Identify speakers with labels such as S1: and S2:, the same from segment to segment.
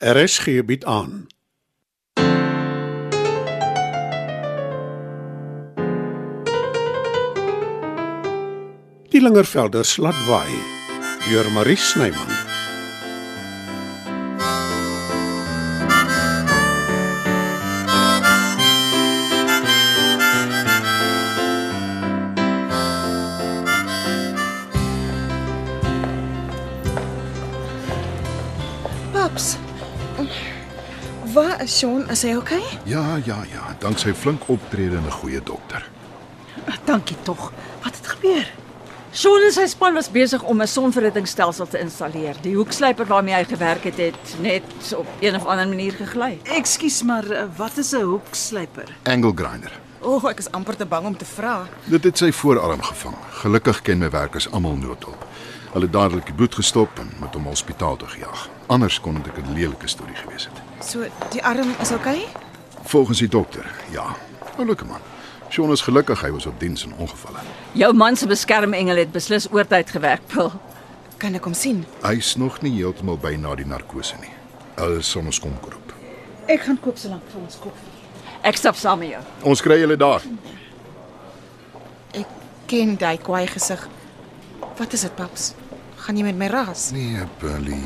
S1: RSG bied aan. Die Lingervelders laat waai deur Marie Snyman.
S2: Paps. Waar is Sean? Is hy okay?
S3: Ja, ja, ja, dank sy flink optrede en 'n goeie dokter.
S4: Dankie tog. Wat het gebeur? Sean en sy span was besig om 'n sonverhittingsstelsel te installeer. Die hoekslyper waarmee hy gewerk het, het net op een of ander manier gegly.
S5: Ekskuus, maar eh, wat is 'n hoekslyper?
S3: Angle grinder.
S2: O, oh, ek is amper te bang om te vra.
S3: Dit het sy voorarm gevang. Gelukkig ken my werkers almal noodhulp. Hulle het dadelik die bloed gestop en met hom hospitaal toe gejaag. Anders kon dit 'n lelike storie gewees het.
S2: So, die arm is okay?
S3: Volgens die dokter, ja. Oulike man. Sean is gelukkig hy was op diens in ongevalle.
S4: Jou man se beskermengel het beslis oortyd gewerk, Paul.
S2: Kan ek hom sien?
S3: Hy's nog nie heeltemal by na die narkose nie. Hulle sal ons kom roep.
S5: Ek gaan koop solank vir ons koffie.
S4: Ek stap saam met jou.
S3: Ons kry julle daar.
S2: Ek ken daai kwaai gesig. Wat is dit, paps? Gaan jy met my ras?
S3: Nee, Billy.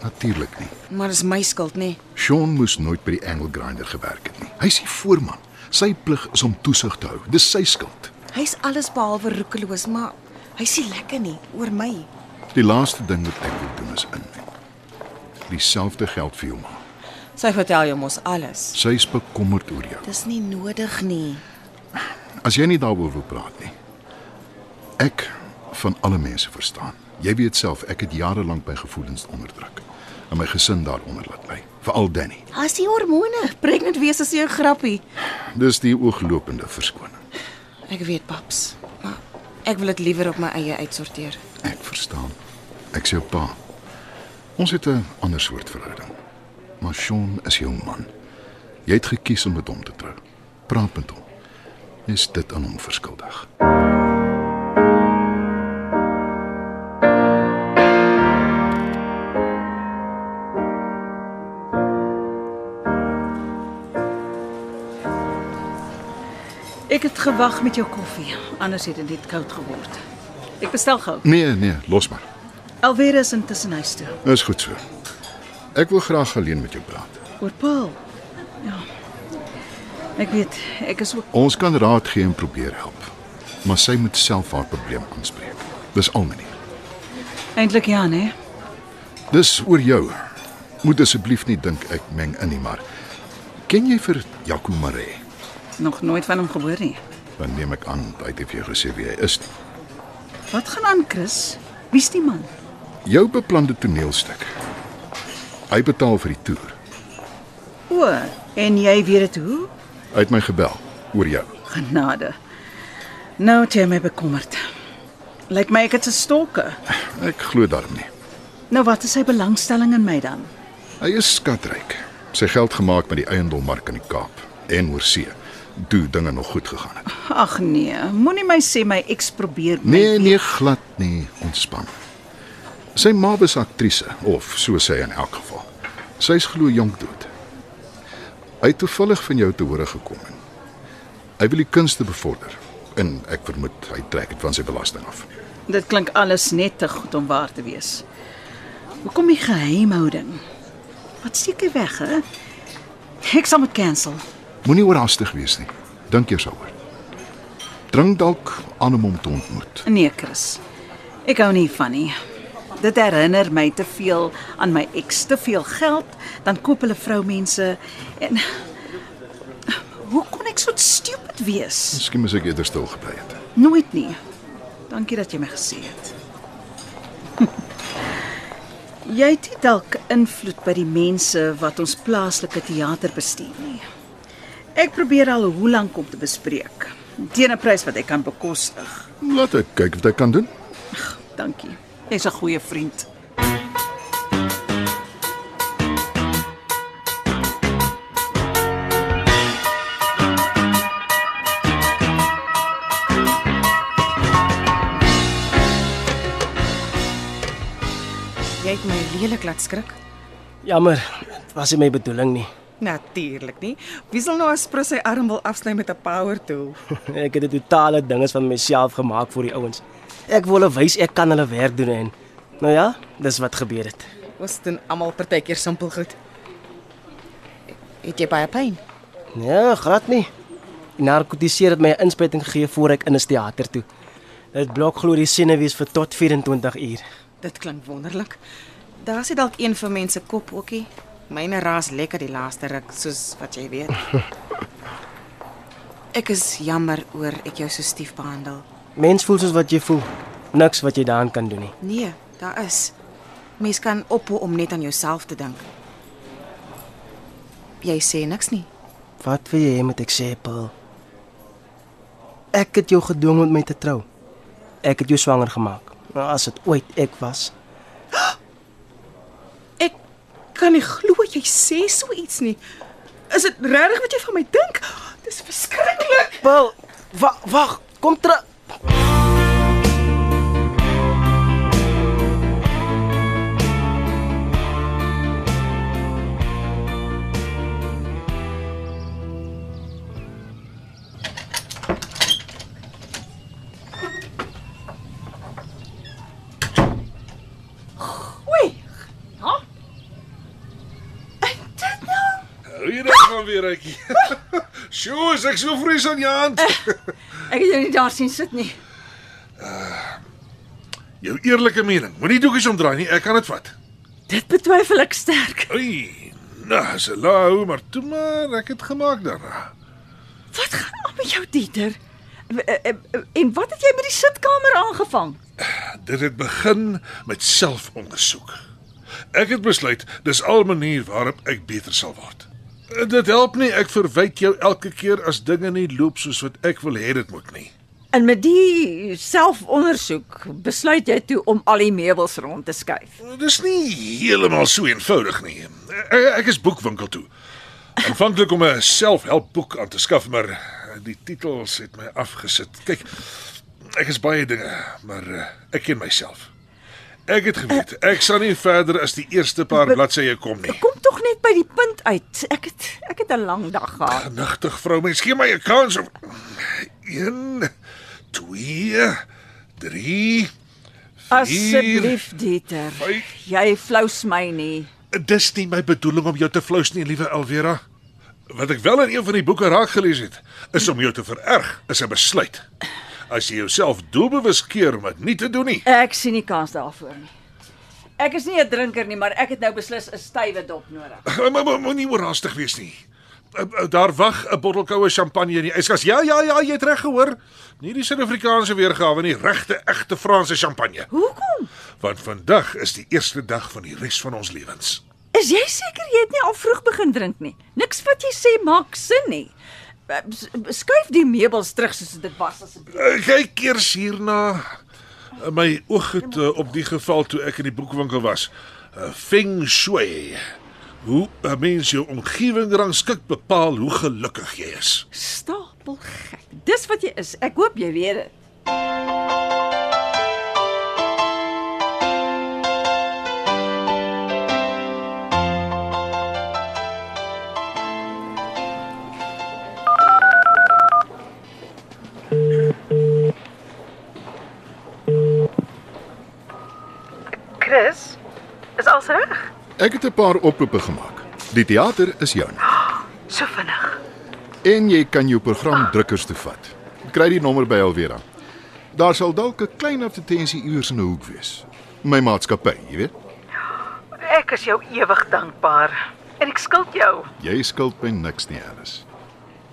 S3: Natuurlik nie.
S2: Maar dis my skuld, nê? Nee.
S3: Sean moes nooit by die angle grinder gewerk het nie. Hy's die voorman. Sy plig is om toesig te hou. Dis sy skuld.
S2: Hy's alles behalwe roekeloos, maar hy sien lekker nie oor my.
S3: Die laaste ding wat ek wil doen is in. Dieselfde geld vir jou ma.
S2: Sy vertel jou mos alles.
S3: Sy is bekommerd oor jou.
S2: Dis nie nodig nie.
S3: As jy nie daaroor wil praat nie. Ek van alle mense verstaan. Jy weet self ek het jare lank my gevoelens onderdruk en my gesin daaronder laat ly, veral Danny.
S2: As die hormone, pregnant wees is 'n grappie.
S3: Dis die ooglopende verskoning.
S2: Ek weet, paps, maar ek wil dit liewer op my eie uitsorteer.
S3: Ek verstaan. Ek sê jou pa. Ons het 'n ander soort verhouding. Maar Sean is jou man. Jy het gekies om met hom te trou. Praat met hom. Is dit aan hom verskuldig?
S5: Ek het gewag met jou koffie, anders het dit net koud geword. Ek bestel gou.
S3: Nee, nee, los maar.
S5: Alweer is intussen huis toe.
S3: Dis goed so. Ek wil graag alleen met jou praat.
S5: Oor Paul. Ja. Ek weet, ek is ook
S3: Ons kan raad gee en probeer help. Maar sy moet self haar probleem aanspreek. Dis al meneer.
S5: eintlik ja, né?
S3: Dis oor jou. Moet asseblief nie dink ek meng in nie, maar ken jy vir Jaco Maree?
S5: Nog nooit van hom gehoor nie.
S3: Dan neem ek aan hy het vir jou gesê wie hy is. nie.
S5: Wat gaan aan, Chris? Wie's die man?
S3: Jou beplande toneelstuk. Hy betaal vir die toer.
S5: O, en jy weet dit hoe?
S3: Hy het my gebel oor jou.
S5: Genade. Nou het jy my bekommerd. Lyk my ek het 'n stalker.
S3: Ek glo daarom nie.
S5: Nou wat is sy belangstelling in my dan?
S3: Hy is skatryk. Sy geld gemaak met die eiendommark in die Kaap en oor see. Toe dinge nog goed gegaan het.
S5: Ag nee, moenie my sê my eks probeer my
S3: Nee, nee, glad nie, ontspan. Sy ma was aktrise of so sê in elk geval. Sy's glo jonk dood. Hy het toevallig van jou te hore gekom en hy wil die kunste bevorder en ek vermoed hy trek dit van sy belasting af.
S5: Dit klink alles net te goed om waar te wees. Hoekom die geheimhouding? Wat steek hy weg, hè? Ek sal moet cancel.
S3: Moenie oorhaastig wees nie. Dink eers daaroor. Dring dalk aan om hom te ontmoet.
S5: Nee, Chris. Ek hou nie van nie. Dit herinner my te veel aan my eks, te veel geld, dan koop hulle vroumense en Hoe kon ek so stupid wees?
S3: Miskien moet ek eerder stil gebly het.
S5: Nooit nie. Dankie dat jy my gesê het. Jy het dalk invloed by die mense wat ons plaaslike teater bestuur nie. Ek probeer al hoe lank om te bespreek teen 'n prys wat ek kan bekostig.
S3: Laat ek kyk wat ek kan doen.
S5: Dankie. Jy's 'n goeie vriend.
S2: Jy het my lelik laat skrik.
S6: Jammer. was nie my bedoeling nie.
S2: Natuurlik nie. Wie sal nou as prins sy arm wil afsny met 'n power tool?
S6: Ek het 'n totale dinges van myself gemaak vir die ouens. Ek wil hulle wys ek kan hulle werk doen en nou ja, dis wat gebeur het.
S2: Ons doen almal partykeer simpel goed. Het jy baie pyn?
S6: Ja, glad nie. Die narkotiseer het my 'n inspuiting gegee voor ek in 'n teater toe. Dit blok glo die senuwees vir tot 24 uur.
S2: Dit klink wonderlik. Daar's dit dalk een vir mense kop ookie. Myne raas lekker die laaste ruk, soos wat jy weet. Ek is jammer oor ek jou so stief behandel.
S6: Mens voel soos wat jy voel. Niks wat jy daaraan kan doen nie.
S2: Nee, daar is. Mens kan ophou om net aan jouself te dink. Jy sê niks nie.
S6: Wat wil jy hê moet ek sê, Paul? Ek het jou gedwing om met my te trou. Ek het jou swanger gemaak. Nou as dit ooit ek was.
S2: Ek kan nie glo jy sê so iets nie. Is dit regtig wat jy van my dink? Dis verskriklik.
S6: Paul, wag, wag, kom terug.
S7: Van weer uitjie? Sjoe, ek so vrees aan jou hand.
S4: Ek het jou nie daar sien sit nie.
S7: Jou eerlike mening. Moenie doekies omdraai nie, ek kan dit vat.
S4: Dit betwyfel ek sterk.
S7: Ai, nou, se lou, maar toe maar, ek het gemaak daarna.
S4: Wat gaan aan met jou Dieter? Eh, En wat het jy met die sitkamer aangevang?
S7: Dit het begin met selfondersoek. Ek het besluit dis al 'n manier waarop ek beter sal word. Dit help nie ek verwyd jou elke keer as dinge nie loop soos wat ek wil hê dit moet nie.
S4: En met die selfondersoek besluit jy toe om al die meubels rond te skuif.
S7: Dis nie heeltemal so eenvoudig nie. Ek, ek is boekwinkel toe. Aanvanklik om 'n selfhelpboek aan te skaf, maar die titels het my afgesit. Kyk, ek is baie dinge, maar ek ken myself. Ek het geweet ek sal nie verder as die eerste paar bladsye kom nie.
S4: Kom tog net by die punt uit. Ek het ek het 'n lang dag gehad.
S7: Genigtig vrou, mens gee my 'n kans om 1 2 3
S4: Asseblief Dieter.
S7: vyf.
S4: Jy flous my nie.
S7: Dis nie my bedoeling om jou te flous nie, liewe Elvera. Wat ek wel in een van die boeke raak gelees het, is om jou te vererg, is 'n besluit. As jy jouself doelbewus keer om dit nie te doen nie.
S4: Ek sien nie kans daarvoor nie. Ek is nie 'n drinker nie, maar ek het nou beslis 'n stywe dop nodig.
S7: Moenie oorhaastig wees nie. Uh, uh, Daar wag 'n bottel koue champagne in die yskas. Ja, ja, ja, jy het reg gehoor. Nie die Suid-Afrikaanse weergawe nie, regte egte Franse champagne.
S4: Hoekom?
S7: Want vandag is die eerste dag van die res van ons lewens.
S4: Is jy seker jy het nie al vroeg begin drink nie? Niks wat jy sê maak sin nie. Eh, Skuif die meubels terug soos dit was asseblief.
S7: Uh, kyk eers hierna. Uh, My oog het uh, op die geval toe ek in die boekwinkel was. Uh, feng shui. Hoe 'n mens jou omgewing rangskik bepaal hoe gelukkig jy is.
S4: Stapel gek. Dis wat jy is. Ek hoop jy weet dit.
S3: Ek het 'n paar oproepe gemaak. Die teater is joune.
S5: So vinnig.
S3: En jy kan jou program drukkers toe vat. Kry die nommer by Alvera. Daar sal dalk 'n klein advertensie iewers in 'n hoek wees. My maatskappy, jy weet.
S5: Ek is jou ewig dankbaar. En ek skuld jou.
S3: Jy skuld my niks nie, Alice.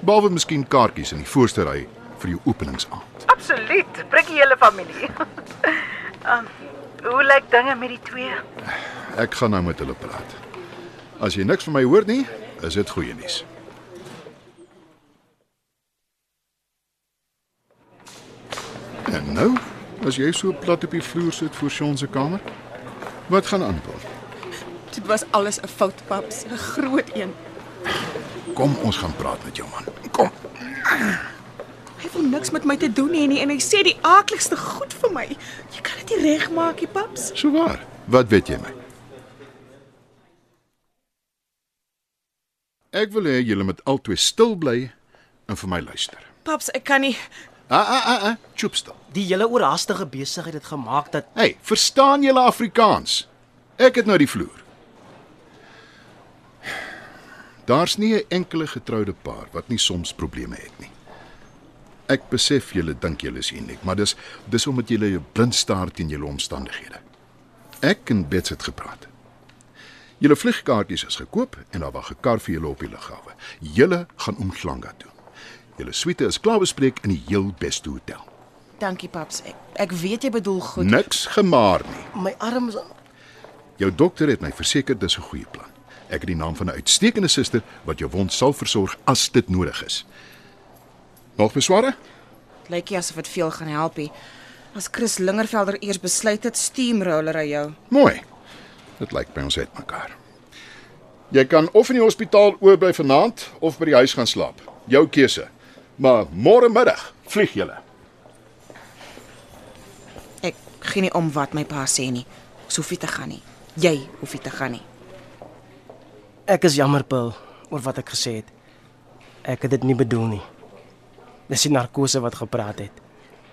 S3: Behalwe miskien kaartjies in die voorste ry vir jou openingsaand.
S5: Absoluut. Bring die hele familie. um, hoe lyk dinge met die twee?
S3: Ek gaan nou met hulle praat. As jy niks van my hoor nie, is dit goeie nuus. En nou, as jy so plat op die vloer sit voor Sean se kamer, wat gaan aan, Paul?
S2: Dit was alles 'n fout, paps, 'n groot een.
S3: Kom ons gaan praat met jou man. Kom.
S2: Hy wil niks met my te doen hê nie en hy sê die aaklikste goed vir my. Jy kan dit nie regmaak nie, paps.
S3: So waar. Wat weet jy my? Ek wil hê julle moet albei stil bly en vir my luister.
S2: Paps, ek kan nie.
S3: Ah ah ah, ah. chop stil.
S6: Die hele oorhaastige besigheid het gemaak dat
S3: Hey, verstaan julle Afrikaans? Ek het nou die vloer. Daar's nie 'n enkele getroude paar wat nie soms probleme het nie. Ek besef julle dink julle is uniek, maar dis dis omdat julle blind staar teen julle omstandighede. Ek en Bets het gepraat. Julle vliegkaartjies is gekoop en daar wag 'n kar vir julle op die lughawe. Julle gaan Umhlanga toe. Julle suite is klaar bespreek in die heel beste hotel.
S2: Dankie, paps. Ek, ek weet jy bedoel goed.
S3: Niks gemaar nie.
S6: my arms
S3: Jou dokter het my verseker dis 'n goeie plan. Ek het die naam van 'n uitstekende suster wat jou wond sal versorg as dit nodig is. Nog besware?
S2: Lyk nie asof dit veel gaan help nie. As Chris Lingervelder eers besluit het steamroller hy jou.
S3: Mooi. Dit lyk by ons het mekaar. Jy kan of in die hospitaal oorbly vanaand of by die huis gaan slaap. Jou keuse. Maar môre middag vlieg jy.
S2: Ek gee nie om wat my pa sê nie. Ons hoef nie te gaan nie. Jy hoef nie te gaan nie.
S6: Ek is jammer, Paul, oor wat ek gesê het. Ek het dit nie bedoel nie. Dis die narkose wat gepraat het.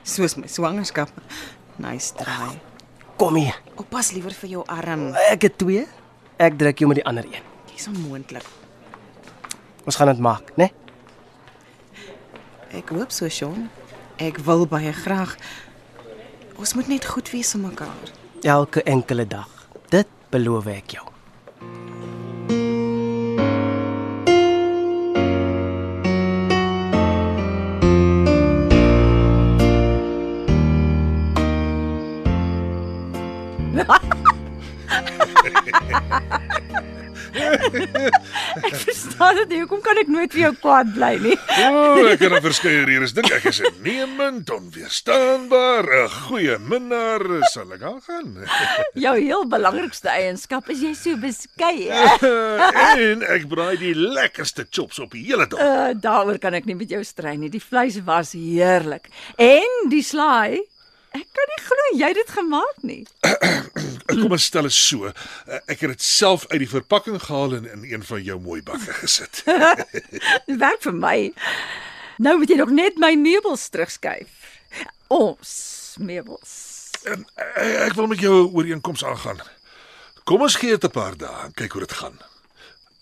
S2: Soos my swangerskap. Nice try.
S6: Kom hier.
S2: Oppas liewer vir jou arm.
S6: Ek het twee. Ek druk jou met die ander een.
S2: Dis onmoontlik.
S6: Ons gaan dit maak, né?
S2: Ek hoop so, Sean. Ek wil baie graag. Ons moet net goed wees vir mekaar.
S6: Elke enkele dag. Dit beloof ek jou.
S4: Ek verstaan dit nie. Hoekom kan ek nooit vir jou kwaad bly nie?
S7: O, oh, ek kan op verskeie redes dink ek is innemend, onweerstaanbaar, 'n goeie minnaar, sal ek al gaan.
S4: Jou heel belangrikste eienskap is jy so beskeie.
S7: en ek braai die lekkerste chops op die hele dag.
S4: Uh, daaroor kan ek nie met jou stry nie. Die vleis was heerlik. En die slaai, ek kan nie glo jy het dit gemaak nie.
S7: Kom ons stel dit so. eh, Ek het dit self uit die verpakking gehaal en in een van jou mooi bakke gesit.
S4: Dit werk vir my. Nou moet jy nog net my meubels terugskuif. Ons meubels.
S7: En eh, ek wil met jou 'n ooreenkoms aangaan. Kom ons gee dit 'n paar dae en kyk hoe dit gaan.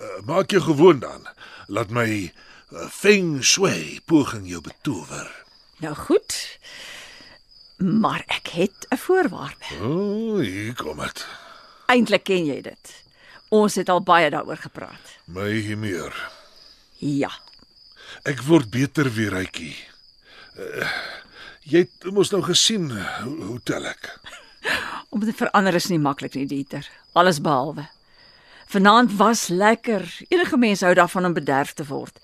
S7: Uh, maak jou gewoond daaraan. Laat my uh, feng shui poging jou betower.
S4: Nou goed. Maar ek het 'n voorwaarde.
S7: O, oh, hier kom dit.
S4: Eintlik ken jy dit. Ons het al baie daaroor gepraat.
S7: My humeur.
S4: Ja.
S7: Ek word beter weer, Rykie. Uh, jy het mos nou gesien hoe, hoe tel ek.
S4: Om te verander is nie maklik nie, Dieter. Alles behalwe. Vanaand was lekker. Enige mens hou daarvan om bederf te word.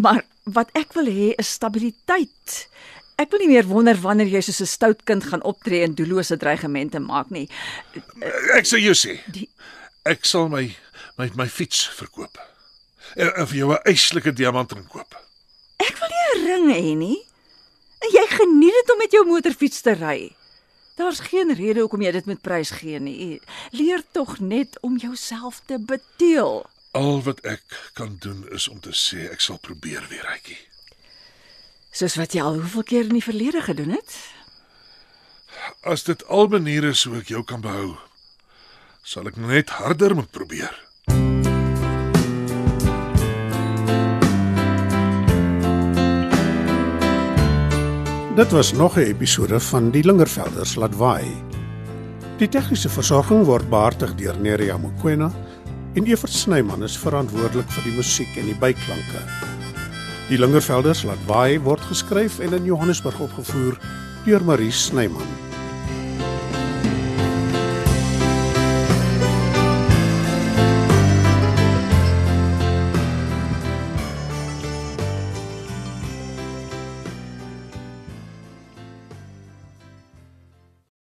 S4: Maar wat ek wil hê is stabiliteit. Ek wil nie meer wonder wanneer jy soos 'n stout kind gaan optree en doellose dreigemente maak nie.
S7: Ek sê jou sê.
S4: Die-
S7: Ek sal my my my fiets verkoop. En, en vir jou 'n eislike diamantring koop.
S4: Ek wil nie 'n ring hê nie. En jy geniet dit om met jou motorfiets te ry. Daar's geen rede hoekom jy dit moet prys gee nie. Leer tog net om jouself te beteel.
S7: Al wat ek kan doen is om te sê ek sal probeer weer, Rykie.
S4: Soos wat jy al hoeveel keer in die verlede gedoen het.
S7: As dit al maniere is hoe ek jou kan behou, sal ek net harder moet probeer.
S1: Dit was nog 'n episode van Die Lingervelders laat waai. Die tegniese versorging word behartig deur Neriya Mukwena en Evert Snyman is verantwoordelik vir die musiek en die byklanke. Die Lingervelders laat waai word geskryf en in Johannesburg opgevoer deur Marie Snyman.